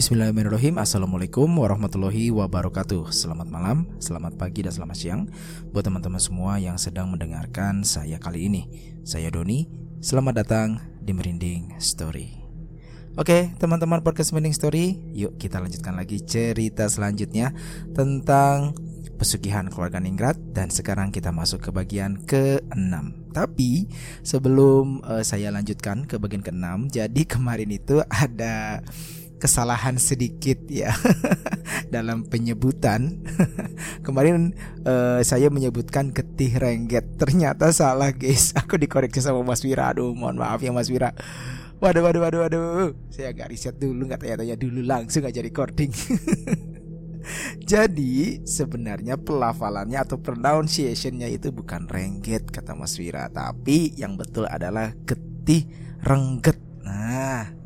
Bismillahirrahmanirrahim. Assalamualaikum warahmatullahi wabarakatuh. Selamat malam, selamat pagi, dan selamat siang. Buat teman-teman semua yang sedang mendengarkan saya kali ini Saya Doni, selamat datang di Merinding Story. Oke teman-teman podcast Merinding Story Yuk kita lanjutkan lagi cerita selanjutnya Tentang pesugihan keluarga Ningrat. Dan sekarang kita masuk ke bagian ke-6 Tapi sebelum uh, saya lanjutkan ke bagian ke-6 Jadi kemarin itu ada kesalahan sedikit ya dalam penyebutan. Kemarin uh, saya menyebutkan getih rengget, ternyata salah guys. Aku dikoreksi sama Mas Wira. Aduh, mohon maaf ya Mas Wira. Waduh, waduh, waduh, waduh. Saya agak riset dulu, nggak tanya-tanya dulu langsung aja recording. Jadi sebenarnya pelafalannya atau pronunciationnya itu bukan rengget kata Mas Wira, tapi yang betul adalah getih rengget. Nah,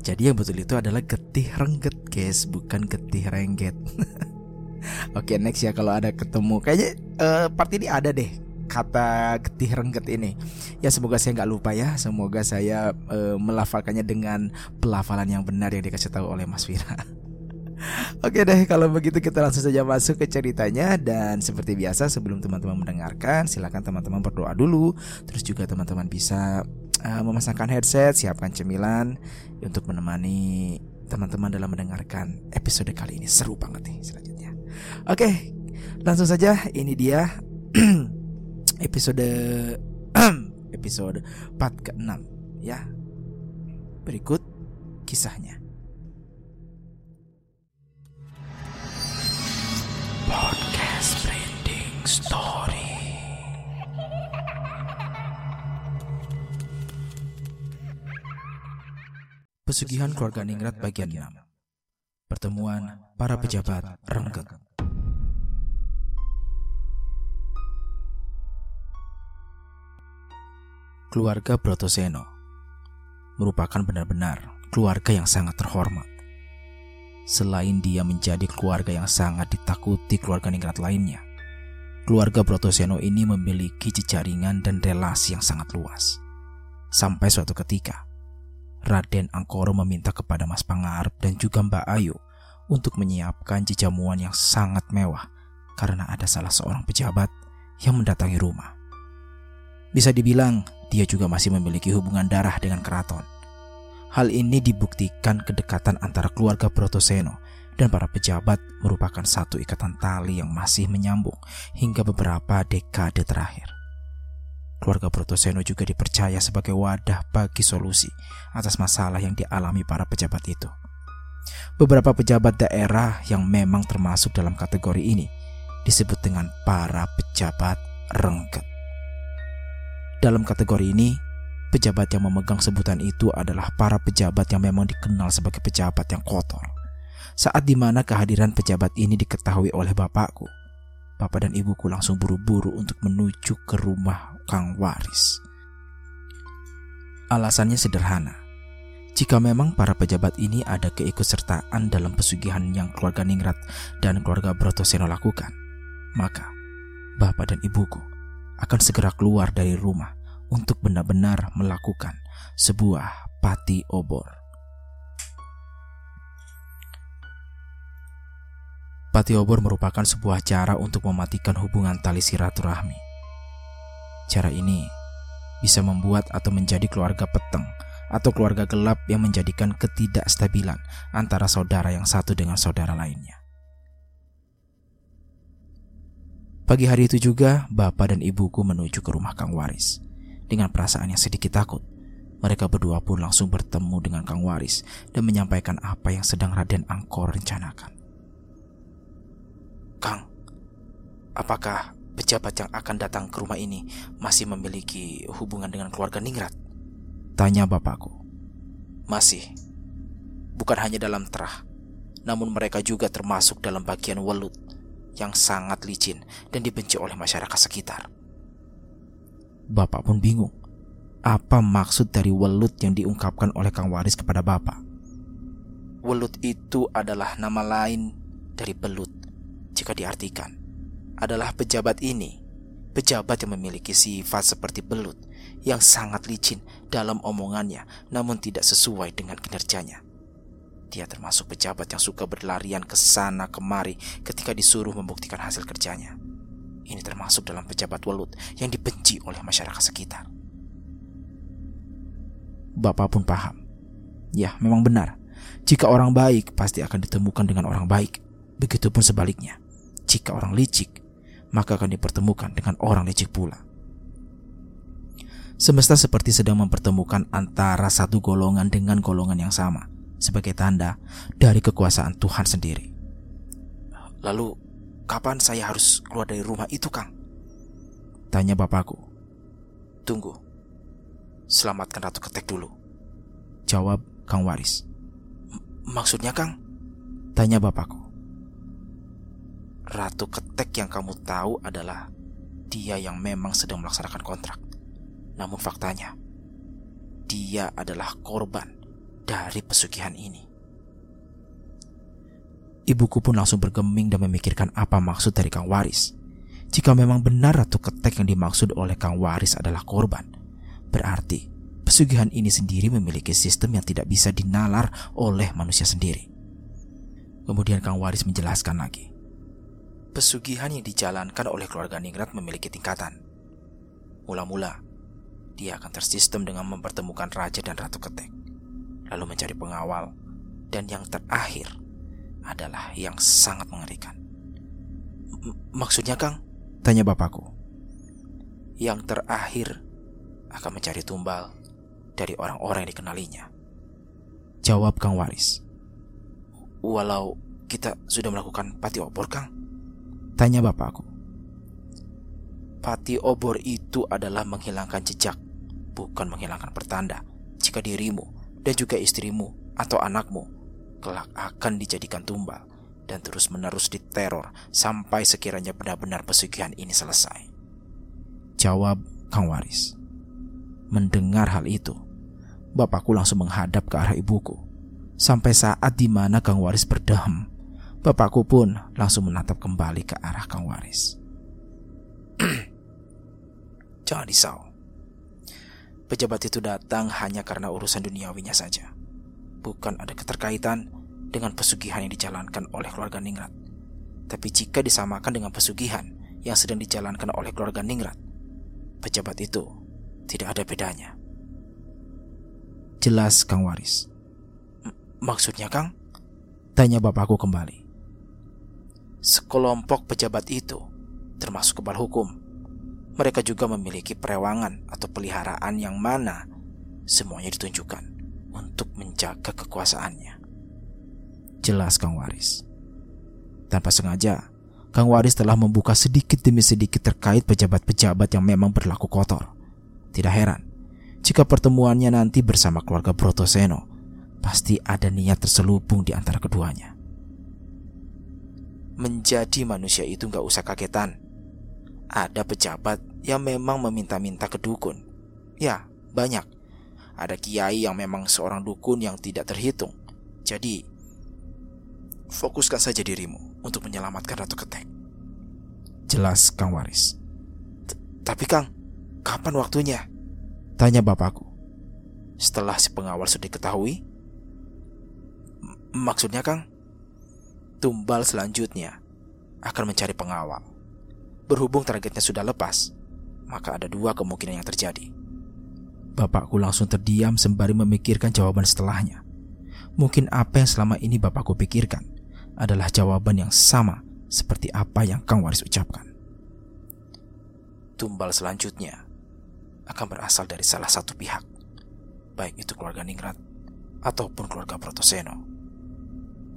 jadi yang betul itu adalah getih rengget guys Bukan getih rengget. Oke okay, next ya kalau ada ketemu. Kayaknya uh, part ini ada deh Kata getih rengget ini. Ya semoga saya nggak lupa ya. Semoga saya uh, melafalkannya dengan Pelafalan yang benar yang dikasih tahu oleh Mas Vira Oke deh kalau begitu kita langsung saja masuk ke ceritanya. Dan seperti biasa sebelum teman-teman mendengarkan Silahkan teman-teman berdoa dulu. Terus juga teman-teman bisa uh, memasangkan headset, siapkan cemilan untuk menemani teman-teman dalam mendengarkan episode kali ini. Seru banget nih selanjutnya. Oke, langsung saja ini dia episode episode 4 ke 6 ya. Berikut kisahnya. Podcast Branding Story. Pesugihan keluarga Ningrat bagian 6 Pertemuan para pejabat Renggeng Keluarga Brotoseno merupakan benar-benar keluarga yang sangat terhormat. Selain dia menjadi keluarga yang sangat ditakuti keluarga Ningrat lainnya, keluarga Brotoseno ini memiliki jejaringan dan relasi yang sangat luas. Sampai suatu ketika, Raden Angkoro meminta kepada Mas Pangarep dan juga Mbak Ayu untuk menyiapkan jejamuan yang sangat mewah karena ada salah seorang pejabat yang mendatangi rumah. Bisa dibilang dia juga masih memiliki hubungan darah dengan keraton. Hal ini dibuktikan kedekatan antara keluarga Brotoseno dan para pejabat merupakan satu ikatan tali yang masih menyambung hingga beberapa dekade terakhir keluarga Brotoseno juga dipercaya sebagai wadah bagi solusi atas masalah yang dialami para pejabat itu. Beberapa pejabat daerah yang memang termasuk dalam kategori ini disebut dengan para pejabat rengket. Dalam kategori ini, pejabat yang memegang sebutan itu adalah para pejabat yang memang dikenal sebagai pejabat yang kotor. Saat di mana kehadiran pejabat ini diketahui oleh bapakku, bapak dan ibuku langsung buru-buru untuk menuju ke rumah Kang Waris. Alasannya sederhana. Jika memang para pejabat ini ada keikutsertaan dalam pesugihan yang keluarga Ningrat dan keluarga Brotoseno lakukan, maka bapak dan ibuku akan segera keluar dari rumah untuk benar-benar melakukan sebuah pati obor. Pati obor merupakan sebuah cara untuk mematikan hubungan tali silaturahmi Cara ini bisa membuat atau menjadi keluarga peteng atau keluarga gelap yang menjadikan ketidakstabilan antara saudara yang satu dengan saudara lainnya. Pagi hari itu juga, bapak dan ibuku menuju ke rumah Kang Waris. Dengan perasaan yang sedikit takut, mereka berdua pun langsung bertemu dengan Kang Waris dan menyampaikan apa yang sedang Raden Angkor rencanakan. Kang, apakah pejabat yang akan datang ke rumah ini masih memiliki hubungan dengan keluarga Ningrat? Tanya bapakku. Masih. Bukan hanya dalam terah, namun mereka juga termasuk dalam bagian welut yang sangat licin dan dibenci oleh masyarakat sekitar. Bapak pun bingung. Apa maksud dari welut yang diungkapkan oleh Kang Waris kepada bapak? Welut itu adalah nama lain dari belut jika diartikan adalah pejabat ini. Pejabat yang memiliki sifat seperti belut yang sangat licin dalam omongannya namun tidak sesuai dengan kinerjanya. Dia termasuk pejabat yang suka berlarian ke sana kemari ketika disuruh membuktikan hasil kerjanya. Ini termasuk dalam pejabat welut yang dibenci oleh masyarakat sekitar. Bapak pun paham. Ya, memang benar. Jika orang baik pasti akan ditemukan dengan orang baik. Begitupun sebaliknya. Jika orang licik, maka akan dipertemukan dengan orang licik pula. Semesta seperti sedang mempertemukan antara satu golongan dengan golongan yang sama sebagai tanda dari kekuasaan Tuhan sendiri. Lalu, kapan saya harus keluar dari rumah itu, Kang? Tanya bapakku. Tunggu. Selamatkan Ratu Ketek dulu. Jawab Kang Waris. Maksudnya, Kang? Tanya bapakku. Ratu Ketek yang kamu tahu adalah dia yang memang sedang melaksanakan kontrak. Namun faktanya, dia adalah korban dari pesugihan ini. Ibuku pun langsung bergeming dan memikirkan apa maksud dari Kang Waris. Jika memang benar Ratu Ketek yang dimaksud oleh Kang Waris adalah korban, berarti pesugihan ini sendiri memiliki sistem yang tidak bisa dinalar oleh manusia sendiri. Kemudian Kang Waris menjelaskan lagi. Pesugihan yang dijalankan oleh keluarga Ningrat memiliki tingkatan. Mula-mula, dia akan tersistem dengan mempertemukan Raja dan Ratu Ketek lalu mencari pengawal, dan yang terakhir adalah yang sangat mengerikan. Maksudnya, Kang? Tanya bapakku. Yang terakhir akan mencari tumbal dari orang-orang yang dikenalinya. Jawab Kang Waris. Walau kita sudah melakukan pati obor, Kang? Tanya bapakku. Pati obor itu adalah menghilangkan jejak, bukan menghilangkan pertanda jika dirimu dan juga istrimu atau anakmu kelak akan dijadikan tumbal dan terus-menerus diteror sampai sekiranya benar-benar pesugihan ini selesai. Jawab Kang Waris. Mendengar hal itu, bapakku langsung menghadap ke arah ibuku. Sampai saat di mana Kang Waris berdaham, bapakku pun langsung menatap kembali ke arah Kang Waris. Jangan risau. Pejabat itu datang hanya karena urusan duniawinya saja. Bukan ada keterkaitan dengan pesugihan yang dijalankan oleh keluarga Ningrat. Tapi jika disamakan dengan pesugihan yang sedang dijalankan oleh keluarga Ningrat, pejabat itu tidak ada bedanya. Jelas Kang Waris. Maksudnya Kang? Tanya bapakku kembali. Sekelompok pejabat itu, termasuk kepala hukum, mereka juga memiliki perewangan atau peliharaan yang mana semuanya ditunjukkan untuk menjaga kekuasaannya. Jelas Kang Waris. Tanpa sengaja, Kang Waris telah membuka sedikit demi sedikit terkait pejabat-pejabat yang memang berlaku kotor. Tidak heran, jika pertemuannya nanti bersama keluarga Brotoseno, pasti ada niat terselubung di antara keduanya. Menjadi manusia itu nggak usah kagetan. Ada pejabat yang memang meminta-minta ke dukun. Ya, banyak. Ada kiai yang memang seorang dukun yang tidak terhitung. Jadi, fokuskan saja dirimu untuk menyelamatkan Ratu Ketek. Jelas Kang Waris. Tapi Kang, kapan waktunya? Tanya bapakku. Setelah si pengawal sudah diketahui? Maksudnya Kang? Tumbal selanjutnya akan mencari pengawal. Berhubung targetnya sudah lepas, maka ada dua kemungkinan yang terjadi. Bapakku langsung terdiam sembari memikirkan jawaban setelahnya. Mungkin apa yang selama ini bapakku pikirkan adalah jawaban yang sama seperti apa yang Kang Waris ucapkan. Tumbal selanjutnya akan berasal dari salah satu pihak, baik itu keluarga Ningrat ataupun keluarga Protoseno.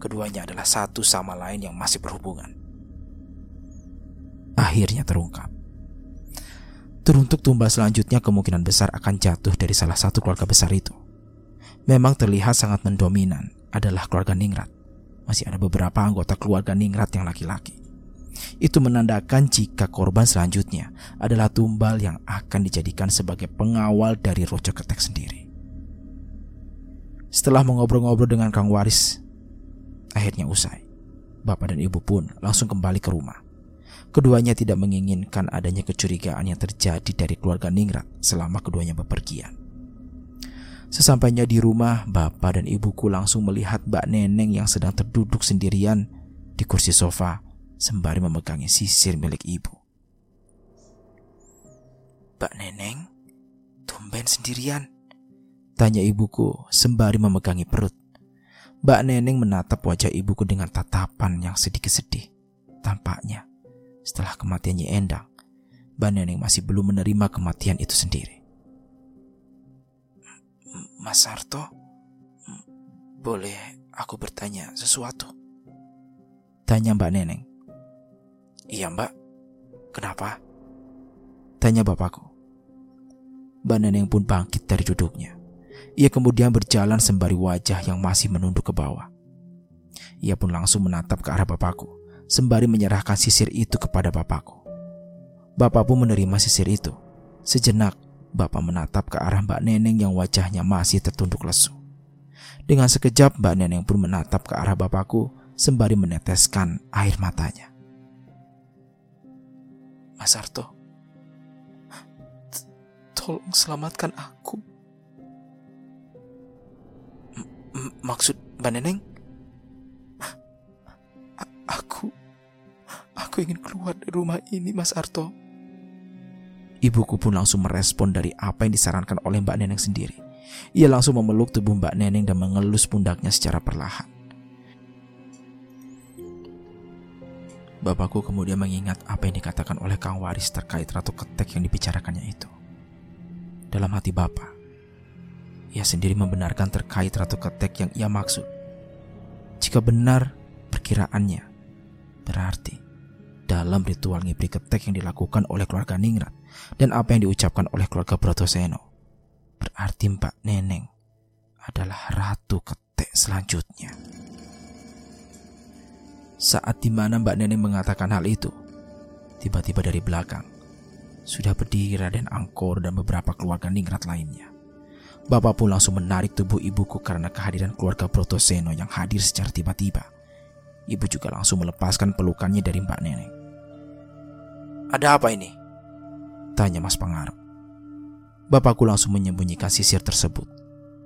Keduanya adalah satu sama lain yang masih berhubungan. Akhirnya terungkap Teruntuk tumbal selanjutnya kemungkinan besar akan jatuh dari salah satu keluarga besar itu. Memang terlihat sangat mendominan adalah keluarga Ningrat. Masih ada beberapa anggota keluarga Ningrat yang laki-laki. Itu menandakan jika korban selanjutnya adalah tumbal yang akan dijadikan sebagai pengawal dari Rojo Ketek sendiri. Setelah mengobrol-ngobrol dengan Kang Waris, akhirnya usai. Bapak dan ibu pun langsung kembali ke rumah. Keduanya tidak menginginkan adanya kecurigaan yang terjadi dari keluarga Ningrat selama keduanya bepergian. Sesampainya di rumah, bapak dan ibuku langsung melihat Mbak Neneng yang sedang terduduk sendirian di kursi sofa sembari memegangi sisir milik ibu. Mbak Neneng, tumben sendirian. Tanya ibuku sembari memegangi perut. Mbak Neneng menatap wajah ibuku dengan tatapan yang sedikit sedih. Tampaknya setelah kematiannya Endang, Mbak Neneng masih belum menerima kematian itu sendiri. Mas Sarto, boleh aku bertanya sesuatu? Tanya Mbak Neneng. Iya mbak, kenapa? Tanya bapakku. Mbak Neneng pun bangkit dari duduknya. Ia kemudian berjalan sembari wajah yang masih menunduk ke bawah. Ia pun langsung menatap ke arah bapakku, sembari menyerahkan sisir itu kepada bapakku. Bapak pun menerima sisir itu. Sejenak, Bapak menatap ke arah Mbak Neneng yang wajahnya masih tertunduk lesu. Dengan sekejap Mbak Neneng pun menatap ke arah bapakku sembari meneteskan air matanya. Mas Arto, tolong selamatkan aku. Maksud Mbak Neneng? A aku, aku ingin keluar dari rumah ini, Mas Arto. Ibuku pun langsung merespon dari apa yang disarankan oleh Mbak Neneng sendiri. Ia langsung memeluk tubuh Mbak Neneng dan mengelus pundaknya secara perlahan. Bapakku kemudian mengingat apa yang dikatakan oleh Kang Waris terkait Ratu Ketek yang dibicarakannya itu. Dalam hati Bapak, ia sendiri membenarkan terkait Ratu Ketek yang ia maksud. Jika benar perkiraannya, berarti dalam ritual ngibri ketek yang dilakukan oleh keluarga Ningrat dan apa yang diucapkan oleh keluarga Brotoseno. Berarti Mbak Neneng adalah ratu ketek selanjutnya. Saat di mana Mbak Neneng mengatakan hal itu, tiba-tiba dari belakang sudah berdiri Raden Angkor dan beberapa keluarga Ningrat lainnya. Bapak pun langsung menarik tubuh ibuku karena kehadiran keluarga Brotoseno yang hadir secara tiba-tiba. Ibu juga langsung melepaskan pelukannya dari Mbak Neneng. Ada apa ini? Tanya Mas Pangarep. Bapakku langsung menyembunyikan sisir tersebut.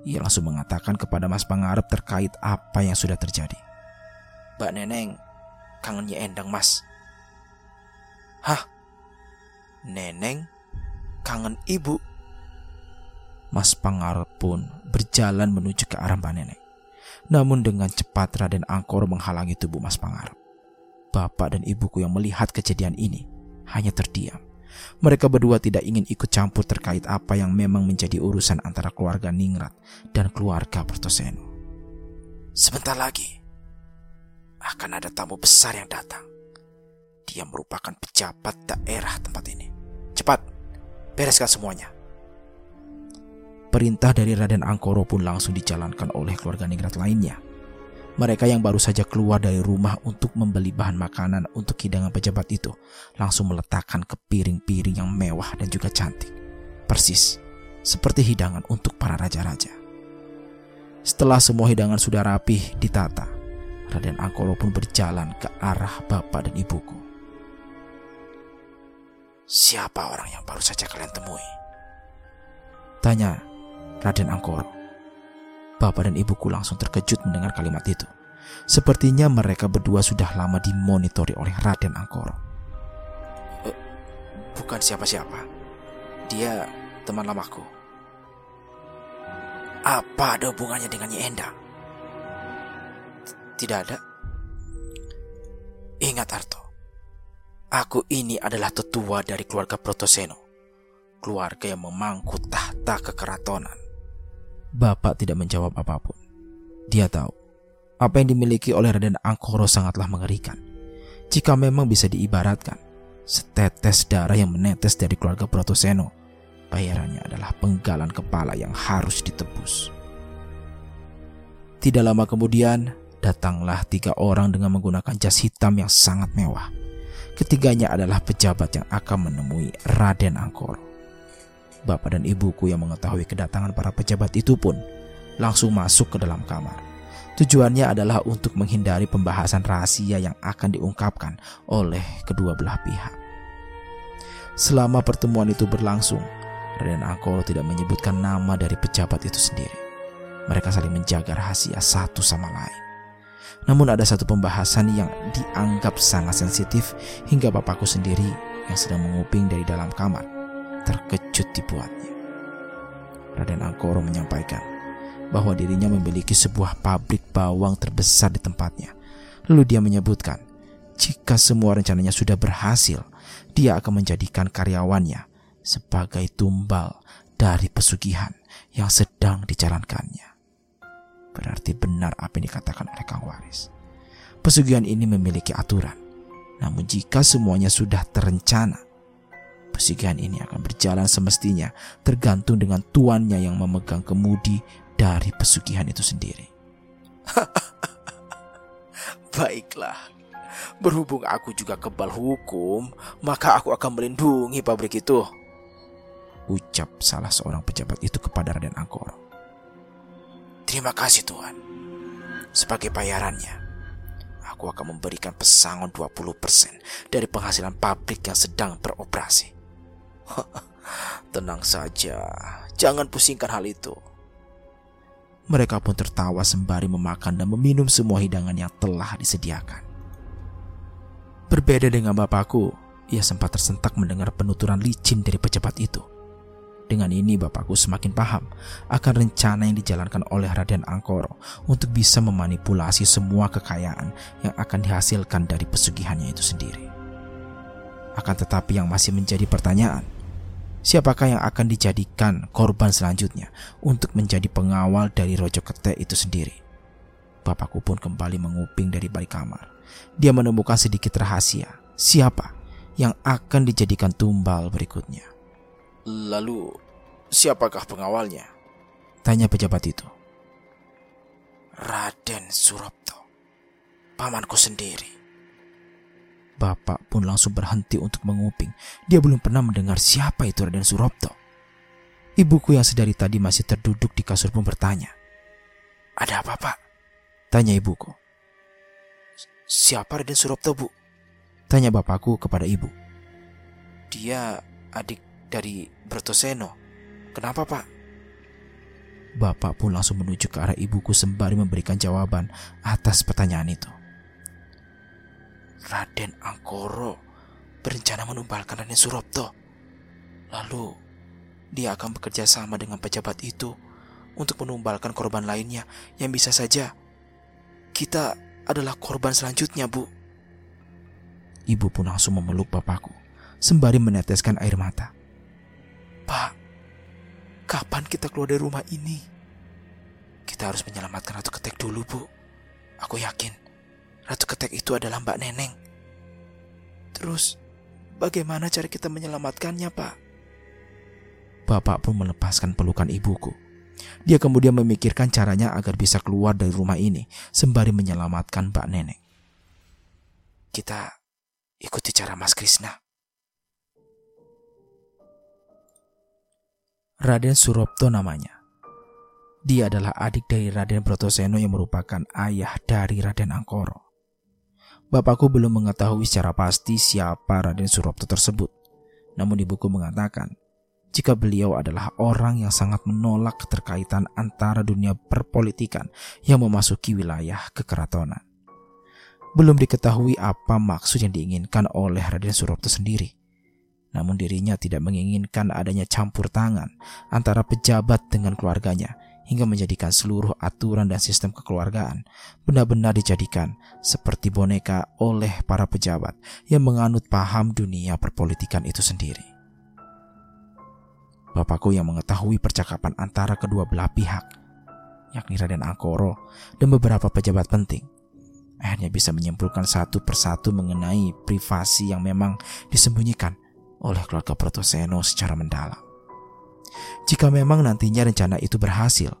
Ia langsung mengatakan kepada Mas Pangarep terkait apa yang sudah terjadi. Mbak Neneng kangennya Endang mas. Hah? Neneng kangen ibu? Mas Pangarep pun berjalan menuju ke arah Mbak Neneng. Namun dengan cepat Raden Angkor menghalangi tubuh Mas Pangarep. Bapak dan ibuku yang melihat kejadian ini hanya terdiam. Mereka berdua tidak ingin ikut campur terkait apa yang memang menjadi urusan antara keluarga Ningrat dan keluarga Pertoseno. Sebentar lagi akan ada tamu besar yang datang. Dia merupakan pejabat daerah tempat ini. Cepat, bereskan semuanya. Perintah dari Raden Angkoro pun langsung dijalankan oleh keluarga Ningrat lainnya. Mereka yang baru saja keluar dari rumah untuk membeli bahan makanan untuk hidangan pejabat itu langsung meletakkan ke piring-piring yang mewah dan juga cantik. Persis seperti hidangan untuk para raja-raja. Setelah semua hidangan sudah rapih ditata, Raden Angkoro pun berjalan ke arah bapak dan ibuku. Siapa orang yang baru saja kalian temui? Tanya Raden Angkoro. Bapak dan ibuku langsung terkejut mendengar kalimat itu. Sepertinya mereka berdua sudah lama dimonitori oleh Raden Angkoro. E, bukan siapa-siapa. Dia teman lamaku. Apa ada hubungannya dengan Nyi Endang? Tidak ada. Ingat Arto, aku ini adalah tetua dari keluarga Protoseno keluarga yang memangku tahta kekeratonan. Bapak tidak menjawab apa pun. Dia tahu apa yang dimiliki oleh Raden Angkoro sangatlah mengerikan. Jika memang bisa diibaratkan, setetes darah yang menetes dari keluarga Protoseno, bayarannya adalah penggalan kepala yang harus ditebus. Tidak lama kemudian, datanglah tiga orang dengan menggunakan jas hitam yang sangat mewah. Ketiganya adalah pejabat yang akan menemui Raden Angkoro. Bapak dan ibuku yang mengetahui kedatangan para pejabat itu pun langsung masuk ke dalam kamar. Tujuannya adalah untuk menghindari pembahasan rahasia yang akan diungkapkan oleh kedua belah pihak. Selama pertemuan itu berlangsung, Raden Angkoro tidak menyebutkan nama dari pejabat itu sendiri. Mereka saling menjaga rahasia satu sama lain. Namun ada satu pembahasan yang dianggap sangat sensitif hingga bapakku sendiri yang sedang menguping dari dalam kamar terkejut dibuatnya. Raden Angkoro menyampaikan bahwa dirinya memiliki sebuah pabrik bawang terbesar di tempatnya. Lalu dia menyebutkan, jika semua rencananya sudah berhasil, dia akan menjadikan karyawannya sebagai tumbal dari pesugihan yang sedang dijalankannya. Berarti benar apa yang dikatakan oleh Kang Waris. Pesugihan ini memiliki aturan. Namun jika semuanya sudah terencana, pesugihan ini akan berjalan semestinya tergantung dengan tuannya yang memegang kemudi dari pesugihan itu sendiri. Baiklah, berhubung aku juga kebal hukum, maka aku akan melindungi pabrik itu. Ucap salah seorang pejabat itu kepada Raden Angkoro. Terima kasih Tuhan. Sebagai bayarannya, aku akan memberikan pesangon 20% dari penghasilan pabrik yang sedang beroperasi. Tenang saja, jangan pusingkan hal itu. Mereka pun tertawa sembari memakan dan meminum semua hidangan yang telah disediakan. Berbeda dengan bapakku, ia sempat tersentak mendengar penuturan licin dari pejabat itu. Dengan ini bapakku semakin paham akan rencana yang dijalankan oleh Raden Angkoro untuk bisa memanipulasi semua kekayaan yang akan dihasilkan dari pesugihannya itu sendiri. Akan tetapi yang masih menjadi pertanyaan, siapakah yang akan dijadikan korban selanjutnya untuk menjadi pengawal dari Rojo Kete itu sendiri. Bapakku pun kembali menguping dari balik kamar. Dia menemukan sedikit rahasia. Siapa yang akan dijadikan tumbal berikutnya? Lalu, siapakah pengawalnya? Tanya pejabat itu. Raden Surapto, pamanku sendiri. Bapak pun langsung berhenti untuk menguping. Dia belum pernah mendengar siapa itu Raden Surapto. Ibuku yang sedari tadi masih terduduk di kasur pun bertanya. Ada apa, Pak? Tanya ibuku. Siapa Raden Surapto, Bu? Tanya bapakku kepada ibu. Dia adik dari Bertoseno. Kenapa, Pak? Bapak pun langsung menuju ke arah ibuku sembari memberikan jawaban atas pertanyaan itu. Raden Angkoro berencana menumbalkan Raden Surapto. Lalu, dia akan bekerja sama dengan pejabat itu untuk menumbalkan korban lainnya yang bisa saja kita adalah korban selanjutnya, Bu. Ibu pun langsung memeluk bapakku sembari meneteskan air mata. Pak, kapan kita keluar dari rumah ini? Kita harus menyelamatkan Ratu Ketek dulu, Bu. Aku yakin Ratu Ketek itu adalah Mbak Neneng. Terus, bagaimana cara kita menyelamatkannya, Pak? Bapak pun melepaskan pelukan ibuku. Dia kemudian memikirkan caranya agar bisa keluar dari rumah ini sembari menyelamatkan Mbak Neneng. Kita ikuti cara Mas Krishna. Raden Suropto namanya. Dia adalah adik dari Raden Brotoseno yang merupakan ayah dari Raden Angkoro. Bapakku belum mengetahui secara pasti siapa Raden Suropto tersebut. Namun di buku mengatakan, jika beliau adalah orang yang sangat menolak keterkaitan antara dunia perpolitikan yang memasuki wilayah kekeratonan. Belum diketahui apa maksud yang diinginkan oleh Raden Suropto sendiri. Namun dirinya tidak menginginkan adanya campur tangan antara pejabat dengan keluarganya hingga menjadikan seluruh aturan dan sistem kekeluargaan benar-benar dijadikan seperti boneka oleh para pejabat yang menganut paham dunia perpolitikan itu sendiri. Bapakku yang mengetahui percakapan antara kedua belah pihak, yakni Raden Angkoro dan beberapa pejabat penting, akhirnya bisa menyimpulkan satu persatu mengenai privasi yang memang disembunyikan oleh keluarga Protoseno secara mendalam. Jika memang nantinya rencana itu berhasil,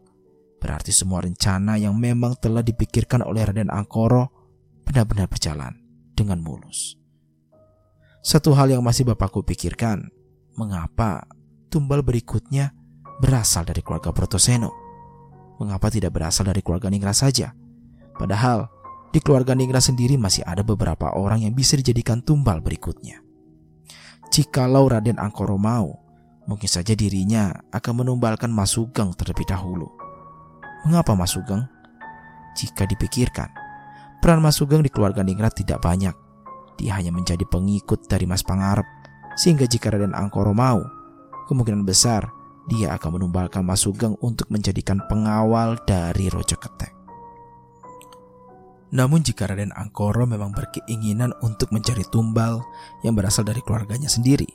berarti semua rencana yang memang telah dipikirkan oleh Raden Angkoro benar-benar berjalan dengan mulus. Satu hal yang masih bapakku pikirkan, mengapa tumbal berikutnya berasal dari keluarga Protoseno? Mengapa tidak berasal dari keluarga Ningra saja? Padahal di keluarga Ningra sendiri masih ada beberapa orang yang bisa dijadikan tumbal berikutnya. Jikalau Raden Angkoro mau, Mungkin saja dirinya akan menumbalkan Mas Sugeng terlebih dahulu. Mengapa Mas Sugeng? Jika dipikirkan, peran Mas Sugeng di keluarga Ningrat tidak banyak. Dia hanya menjadi pengikut dari Mas Pangarep, sehingga jika Raden Angkoro mau, kemungkinan besar dia akan menumbalkan Mas Sugeng untuk menjadikan pengawal dari Rojo Ketek. Namun jika Raden Angkoro memang berkeinginan untuk mencari tumbal yang berasal dari keluarganya sendiri,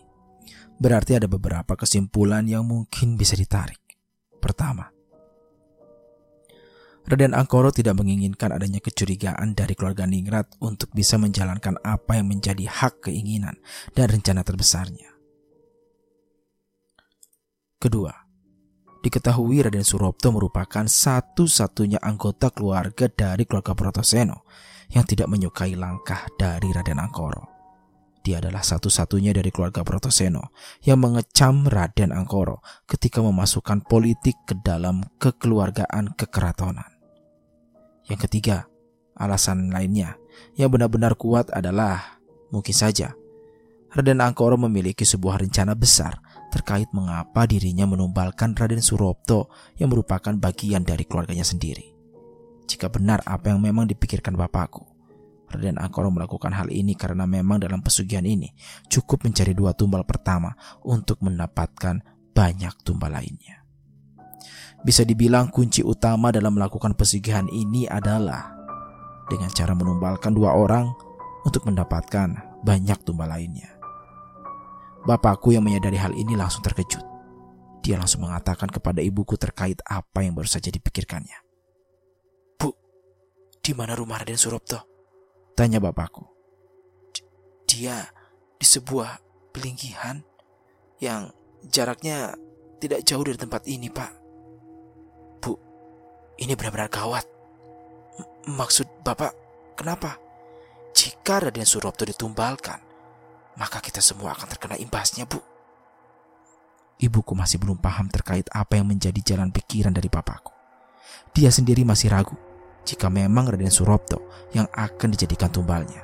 berarti ada beberapa kesimpulan yang mungkin bisa ditarik. Pertama, Raden Angkoro tidak menginginkan adanya kecurigaan dari keluarga Ningrat untuk bisa menjalankan apa yang menjadi hak keinginan dan rencana terbesarnya. Kedua, Diketahui Raden Suropto merupakan satu-satunya anggota keluarga dari keluarga Protoseno yang tidak menyukai langkah dari Raden Angkoro. Dia adalah satu-satunya dari keluarga Protoseno yang mengecam Raden Angkoro ketika memasukkan politik ke dalam kekeluargaan kekeratonan. Yang ketiga, alasan lainnya yang benar-benar kuat adalah mungkin saja Raden Angkoro memiliki sebuah rencana besar terkait mengapa dirinya menumbalkan Raden Suropto yang merupakan bagian dari keluarganya sendiri. Jika benar apa yang memang dipikirkan bapakku, Raden Angkoro melakukan hal ini karena memang dalam pesugihan ini cukup mencari dua tumbal pertama untuk mendapatkan banyak tumbal lainnya. Bisa dibilang kunci utama dalam melakukan pesugihan ini adalah dengan cara menumbalkan dua orang untuk mendapatkan banyak tumbal lainnya. Bapakku yang menyadari hal ini langsung terkejut. Dia langsung mengatakan kepada ibuku terkait apa yang baru saja dipikirkannya. Bu, di mana rumah Raden Suropto? Tanya bapakku. Dia di sebuah pelinggihan yang jaraknya tidak jauh dari tempat ini, Pak. Bu, ini benar-benar gawat. M maksud Bapak, kenapa? Jika Raden Suropto ditumbalkan, maka kita semua akan terkena imbasnya, Bu. Ibuku masih belum paham terkait apa yang menjadi jalan pikiran dari papaku. Dia sendiri masih ragu jika memang Raden Suropto yang akan dijadikan tumbalnya.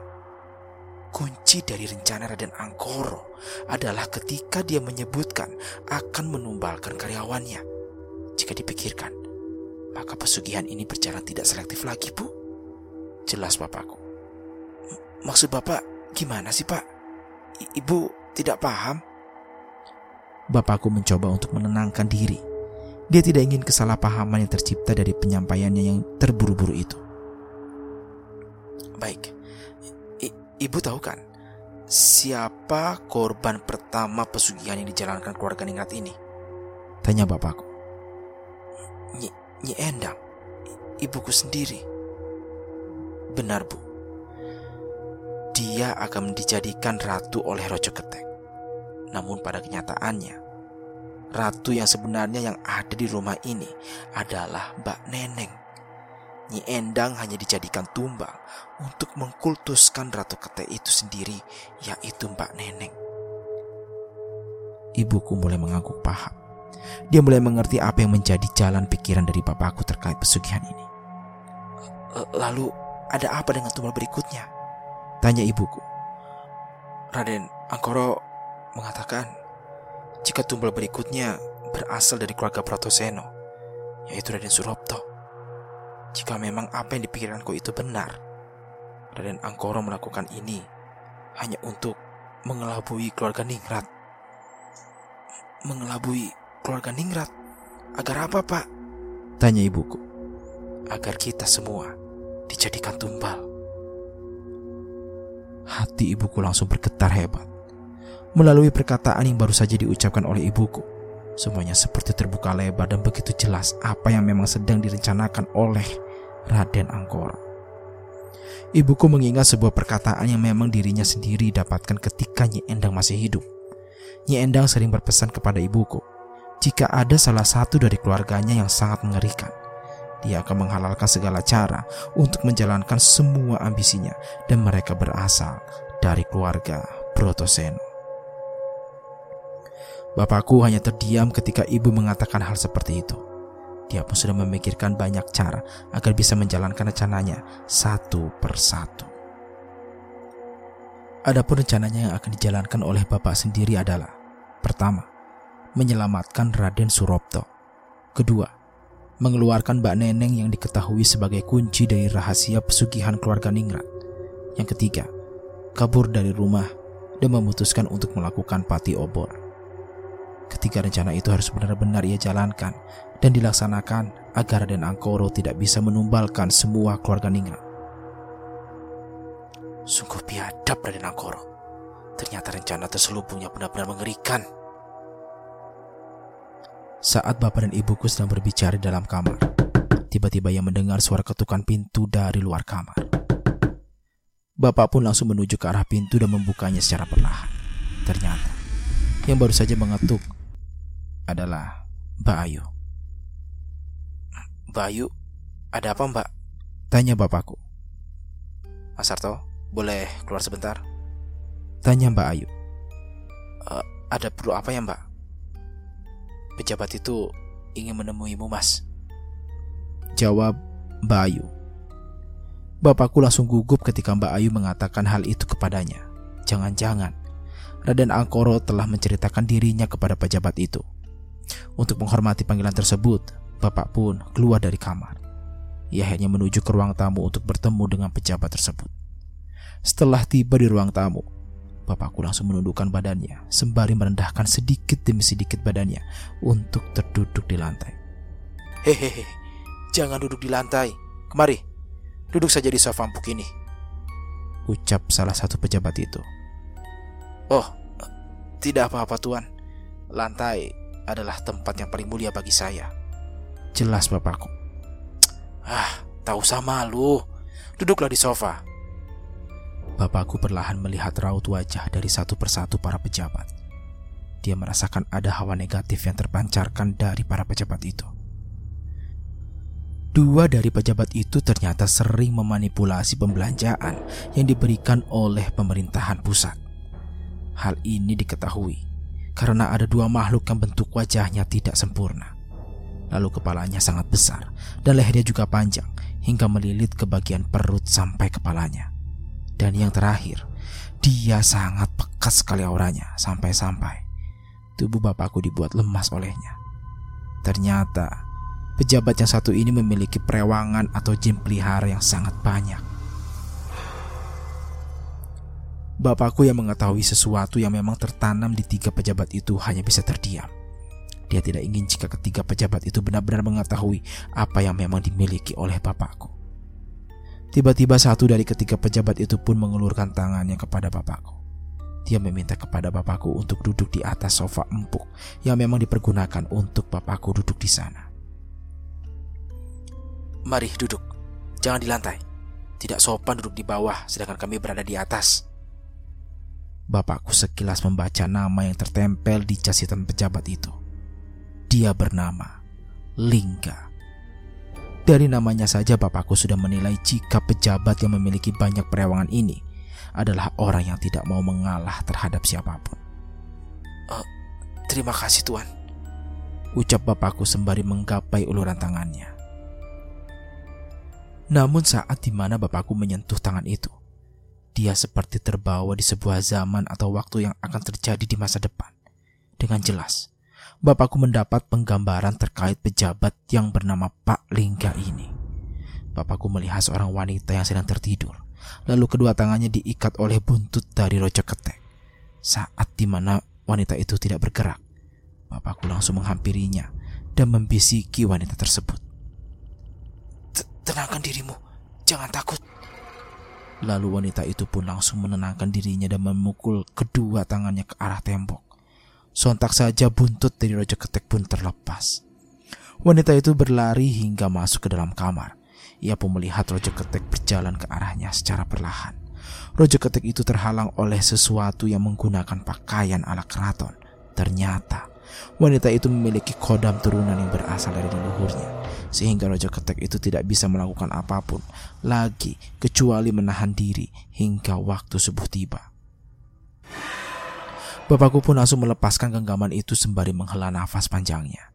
Kunci dari rencana Raden Angkoro adalah ketika dia menyebutkan akan menumbalkan karyawannya. Jika dipikirkan, maka pesugihan ini berjalan tidak selektif lagi, Bu. Jelas papaku. Maksud Bapak gimana sih, Pak? Ibu tidak paham? Bapakku mencoba untuk menenangkan diri. Dia tidak ingin kesalahpahaman yang tercipta dari penyampaiannya yang terburu-buru itu. Baik, I ibu tahu kan siapa korban pertama pesugihan yang dijalankan keluarga Ningrat ini? Tanya bapakku. Nyi, Nyi Endang, ibuku sendiri. Benar bu, dia akan dijadikan ratu oleh Rojo Ketek. Namun pada kenyataannya, ratu yang sebenarnya yang ada di rumah ini adalah Mbak Neneng. Nyi Endang hanya dijadikan tumbal untuk mengkultuskan Ratu Ketek itu sendiri, yaitu Mbak Neneng. Ibuku mulai mengangguk paham. Dia mulai mengerti apa yang menjadi jalan pikiran dari bapakku terkait pesugihan ini. Lalu ada apa dengan tumbal berikutnya? Tanya ibuku. Raden Angkoro mengatakan jika tumbal berikutnya berasal dari keluarga Protoseno, yaitu Raden Suropto. Jika memang apa yang dipikirkanku itu benar, Raden Angkoro melakukan ini hanya untuk mengelabui keluarga Ningrat. Mengelabui keluarga Ningrat? Agar apa, Pak? Tanya ibuku. Agar kita semua dijadikan tumbal. Hati ibuku langsung bergetar hebat. Melalui perkataan yang baru saja diucapkan oleh ibuku, semuanya seperti terbuka lebar dan begitu jelas apa yang memang sedang direncanakan oleh Raden Angkor. Ibuku mengingat sebuah perkataan yang memang dirinya sendiri dapatkan ketika Nyi Endang masih hidup. Nyi Endang sering berpesan kepada ibuku, jika ada salah satu dari keluarganya yang sangat mengerikan, dia akan menghalalkan segala cara untuk menjalankan semua ambisinya dan mereka berasal dari keluarga Brotoseno. Bapakku hanya terdiam ketika ibu mengatakan hal seperti itu. Dia pun sudah memikirkan banyak cara agar bisa menjalankan rencananya satu persatu. Adapun rencananya yang akan dijalankan oleh bapak sendiri adalah Pertama, menyelamatkan Raden Suropto. Kedua, mengeluarkan Mbak Neneng yang diketahui sebagai kunci dari rahasia pesugihan keluarga Ningrat. Yang ketiga, kabur dari rumah dan memutuskan untuk melakukan pati obor. Ketiga rencana itu harus benar-benar ia jalankan dan dilaksanakan agar Raden Angkoro tidak bisa menumbalkan semua keluarga Ningrat. Sungguh biadab Raden Angkoro. Ternyata rencana terselubungnya benar-benar mengerikan. Saat bapak dan ibuku sedang berbicara di dalam kamar, tiba-tiba ia mendengar suara ketukan pintu dari luar kamar. Bapak pun langsung menuju ke arah pintu dan membukanya secara perlahan. Ternyata, yang baru saja mengetuk adalah Mbak Ayu. Mbak Ayu, ada apa mbak? Tanya bapakku. Mas Sarto, boleh keluar sebentar? Tanya Mbak Ayu. Uh, ada perlu apa ya mbak? Pejabat itu ingin menemuimu, Mas. Jawab Mbak Ayu. Bapakku langsung gugup ketika Mbak Ayu mengatakan hal itu kepadanya. Jangan-jangan Raden Angkoro telah menceritakan dirinya kepada pejabat itu. Untuk menghormati panggilan tersebut, Bapak pun keluar dari kamar. Ia hanya menuju ke ruang tamu untuk bertemu dengan pejabat tersebut. Setelah tiba di ruang tamu, Bapakku langsung menundukkan badannya sembari merendahkan sedikit demi sedikit badannya untuk terduduk di lantai. Hehehe, jangan duduk di lantai. Kemari, duduk saja di sofa empuk ini. Ucap salah satu pejabat itu. Oh, tidak apa-apa tuan. Lantai adalah tempat yang paling mulia bagi saya. Jelas bapakku. Ah, tahu sama lu. Duduklah di sofa. Bapakku perlahan melihat raut wajah dari satu persatu para pejabat. Dia merasakan ada hawa negatif yang terpancarkan dari para pejabat itu. Dua dari pejabat itu ternyata sering memanipulasi pembelanjaan yang diberikan oleh pemerintahan pusat. Hal ini diketahui karena ada dua makhluk yang bentuk wajahnya tidak sempurna. Lalu kepalanya sangat besar dan lehernya juga panjang hingga melilit ke bagian perut sampai kepalanya. Dan yang terakhir, dia sangat pekat sekali auranya sampai-sampai tubuh bapakku dibuat lemas olehnya. Ternyata pejabat yang satu ini memiliki perewangan atau jin pelihara yang sangat banyak. Bapakku yang mengetahui sesuatu yang memang tertanam di tiga pejabat itu hanya bisa terdiam. Dia tidak ingin jika ketiga pejabat itu benar-benar mengetahui apa yang memang dimiliki oleh bapakku. Tiba-tiba satu dari ketiga pejabat itu pun mengulurkan tangannya kepada bapakku. Dia meminta kepada bapakku untuk duduk di atas sofa empuk yang memang dipergunakan untuk bapakku duduk di sana. Mari duduk, jangan di lantai. Tidak sopan duduk di bawah sedangkan kami berada di atas. Bapakku sekilas membaca nama yang tertempel di casitan pejabat itu. Dia bernama Lingga. Dari namanya saja bapakku sudah menilai jika pejabat yang memiliki banyak perewangan ini adalah orang yang tidak mau mengalah terhadap siapa pun. Uh, terima kasih tuan. Ucap bapakku sembari menggapai uluran tangannya. Namun saat di mana bapakku menyentuh tangan itu, dia seperti terbawa di sebuah zaman atau waktu yang akan terjadi di masa depan. Dengan jelas, bapakku mendapat penggambaran terkait pejabat yang bernama Pak Lingga ini. Bapakku melihat seorang wanita yang sedang tertidur, lalu kedua tangannya diikat oleh buntut dari rojo ketek. Saat di mana wanita itu tidak bergerak, bapakku langsung menghampirinya dan membisiki wanita tersebut. Tenangkan dirimu, jangan takut. Lalu wanita itu pun langsung menenangkan dirinya dan memukul kedua tangannya ke arah tembok. Sontak saja buntut dari Rojo Ketek pun terlepas. Wanita itu berlari hingga masuk ke dalam kamar. Ia pun melihat Rojo Ketek berjalan ke arahnya secara perlahan. Rojo Ketek itu terhalang oleh sesuatu yang menggunakan pakaian ala keraton. Ternyata wanita itu memiliki kodam turunan yang berasal dari leluhurnya. Sehingga Rojo Ketek itu tidak bisa melakukan apa pun lagi kecuali menahan diri hingga waktu subuh tiba. Bapakku pun langsung melepaskan genggaman itu sembari menghela nafas panjangnya.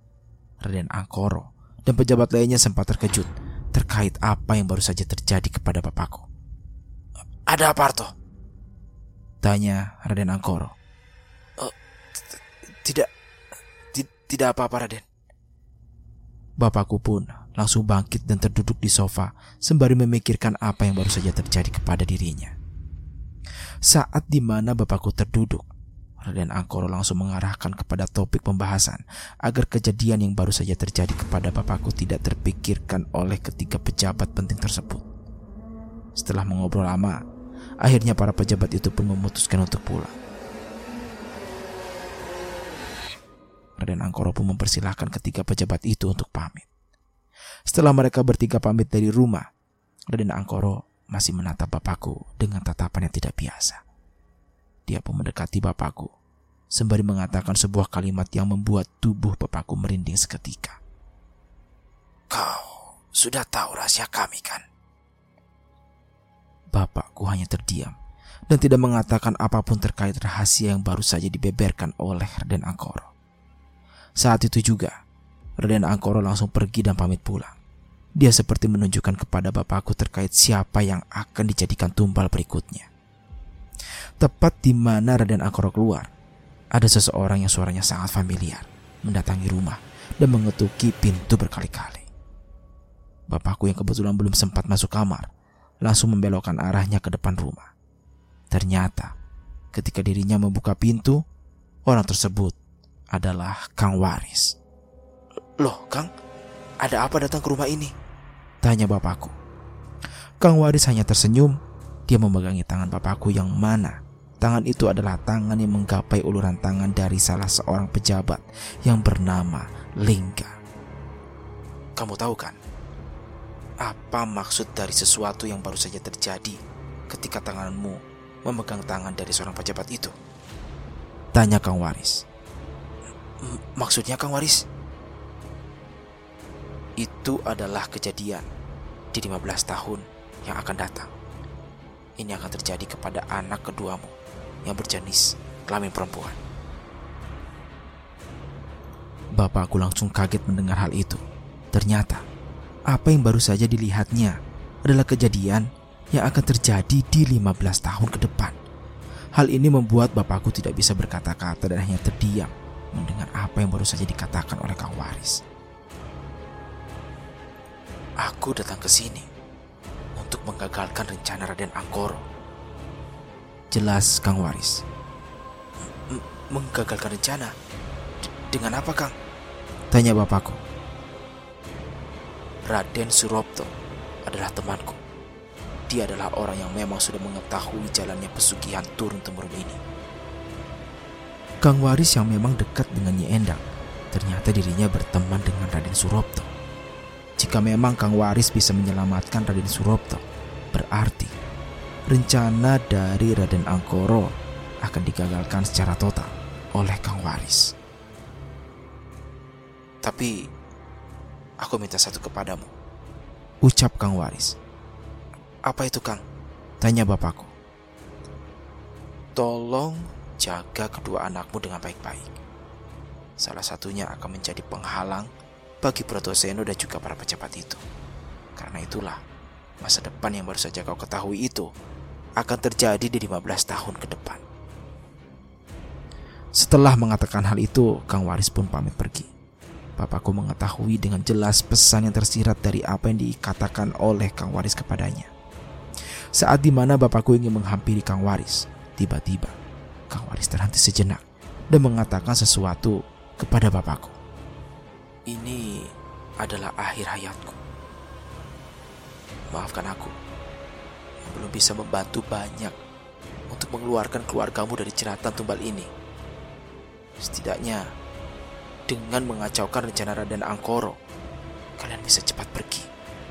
Raden Angkoro dan pejabat lainnya sempat terkejut terkait apa yang baru saja terjadi kepada bapakku. Ada apa, Arto? Tanya Raden Angkoro. Uh, tidak, Tidak apa-apa, Raden. Bapakku pun langsung bangkit dan terduduk di sofa sembari memikirkan apa yang baru saja terjadi kepada dirinya. Saat di mana bapakku terduduk, Raden Angkoro langsung mengarahkan kepada topik pembahasan agar kejadian yang baru saja terjadi kepada bapakku tidak terpikirkan oleh ketiga pejabat penting tersebut. Setelah mengobrol lama, akhirnya para pejabat itu pun memutuskan untuk pulang. Raden Angkoro pun mempersilahkan ketiga pejabat itu untuk pamit. Setelah mereka bertiga pamit dari rumah, Raden Angkoro masih menatap bapakku dengan tatapan yang tidak biasa. Dia pun mendekati bapakku, sembari mengatakan sebuah kalimat yang membuat tubuh bapakku merinding seketika. Kau sudah tahu rahasia kami kan? Bapakku hanya terdiam dan tidak mengatakan apa pun terkait rahasia yang baru saja dibeberkan oleh Raden Angkoro. Saat itu juga, Raden Angkoro langsung pergi dan pamit pulang. Dia seperti menunjukkan kepada bapakku terkait siapa yang akan dijadikan tumbal berikutnya. Tepat di mana Raden Angkoro keluar, ada seseorang yang suaranya sangat familiar mendatangi rumah dan mengetuki pintu berkali-kali. Bapakku yang kebetulan belum sempat masuk kamar, langsung membelokkan arahnya ke depan rumah. Ternyata, ketika dirinya membuka pintu, orang tersebut adalah Kang Waris. Loh, Kang, ada apa datang ke rumah ini? Tanya bapakku. Kang Waris hanya tersenyum. Dia memegangi tangan bapakku yang mana Tangan itu adalah tangan yang menggapai uluran tangan dari salah seorang pejabat yang bernama Lingga. Kamu tahu kan, apa maksud dari sesuatu yang baru saja terjadi ketika tanganmu memegang tangan dari seorang pejabat itu? Tanya Kang Waris. Maksudnya Kang Waris? Itu adalah kejadian di 15 tahun yang akan datang. Ini akan terjadi kepada anak keduamu yang berjenis kelamin perempuan. Bapakku langsung kaget mendengar hal itu. Ternyata, apa yang baru saja dilihatnya adalah kejadian yang akan terjadi di 15 tahun ke depan. Hal ini membuat bapakku tidak bisa berkata-kata dan hanya terdiam mendengar apa yang baru saja dikatakan oleh Kang Waris. Aku datang ke sini untuk menggagalkan rencana Raden Angkoro Jelas Kang Waris. M menggagalkan rencana? D dengan apa Kang? Tanya bapakku. Raden Suropto adalah temanku. Dia adalah orang yang memang sudah mengetahui jalannya pesugihan turun-temurun ini. Kang Waris yang memang dekat dengan Nyi Endang, ternyata dirinya berteman dengan Raden Suropto. Jika memang Kang Waris bisa menyelamatkan Raden Suropto, berarti rencana dari Raden Angkoro akan digagalkan secara total oleh Kang Waris. Tapi aku minta satu kepadamu. Ucap Kang Waris. Apa itu Kang? Tanya bapakku. Tolong jaga kedua anakmu dengan baik-baik. Salah satunya akan menjadi penghalang bagi Protoseno dan juga para pejabat itu. Karena itulah masa depan yang baru saja kau ketahui itu akan terjadi di 15 tahun ke depan. Setelah mengatakan hal itu, Kang Waris pun pamit pergi. Bapakku mengetahui dengan jelas pesan yang tersirat dari apa yang dikatakan oleh Kang Waris kepadanya. Saat di mana bapakku ingin menghampiri Kang Waris, tiba-tiba Kang Waris terhenti sejenak dan mengatakan sesuatu kepada bapakku. Ini adalah akhir hayatku. Maafkan aku belum bisa membantu banyak untuk mengeluarkan keluargamu dari jeratan tumbal ini. Setidaknya, dengan mengacaukan rencana Raden Angkoro, kalian bisa cepat pergi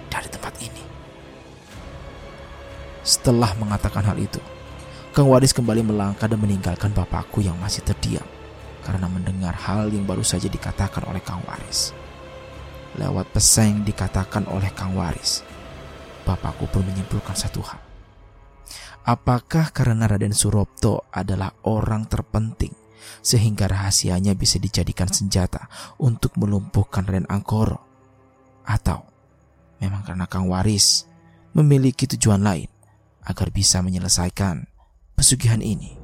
dari tempat ini. Setelah mengatakan hal itu, Kang Waris kembali melangkah dan meninggalkan bapakku yang masih terdiam karena mendengar hal yang baru saja dikatakan oleh Kang Waris. Lewat pesan yang dikatakan oleh Kang Waris, bapakku pun menyimpulkan satu hal. Apakah karena Raden Suropto adalah orang terpenting sehingga rahasianya bisa dijadikan senjata untuk melumpuhkan Raden Angkoro? Atau memang karena Kang Waris memiliki tujuan lain agar bisa menyelesaikan pesugihan ini?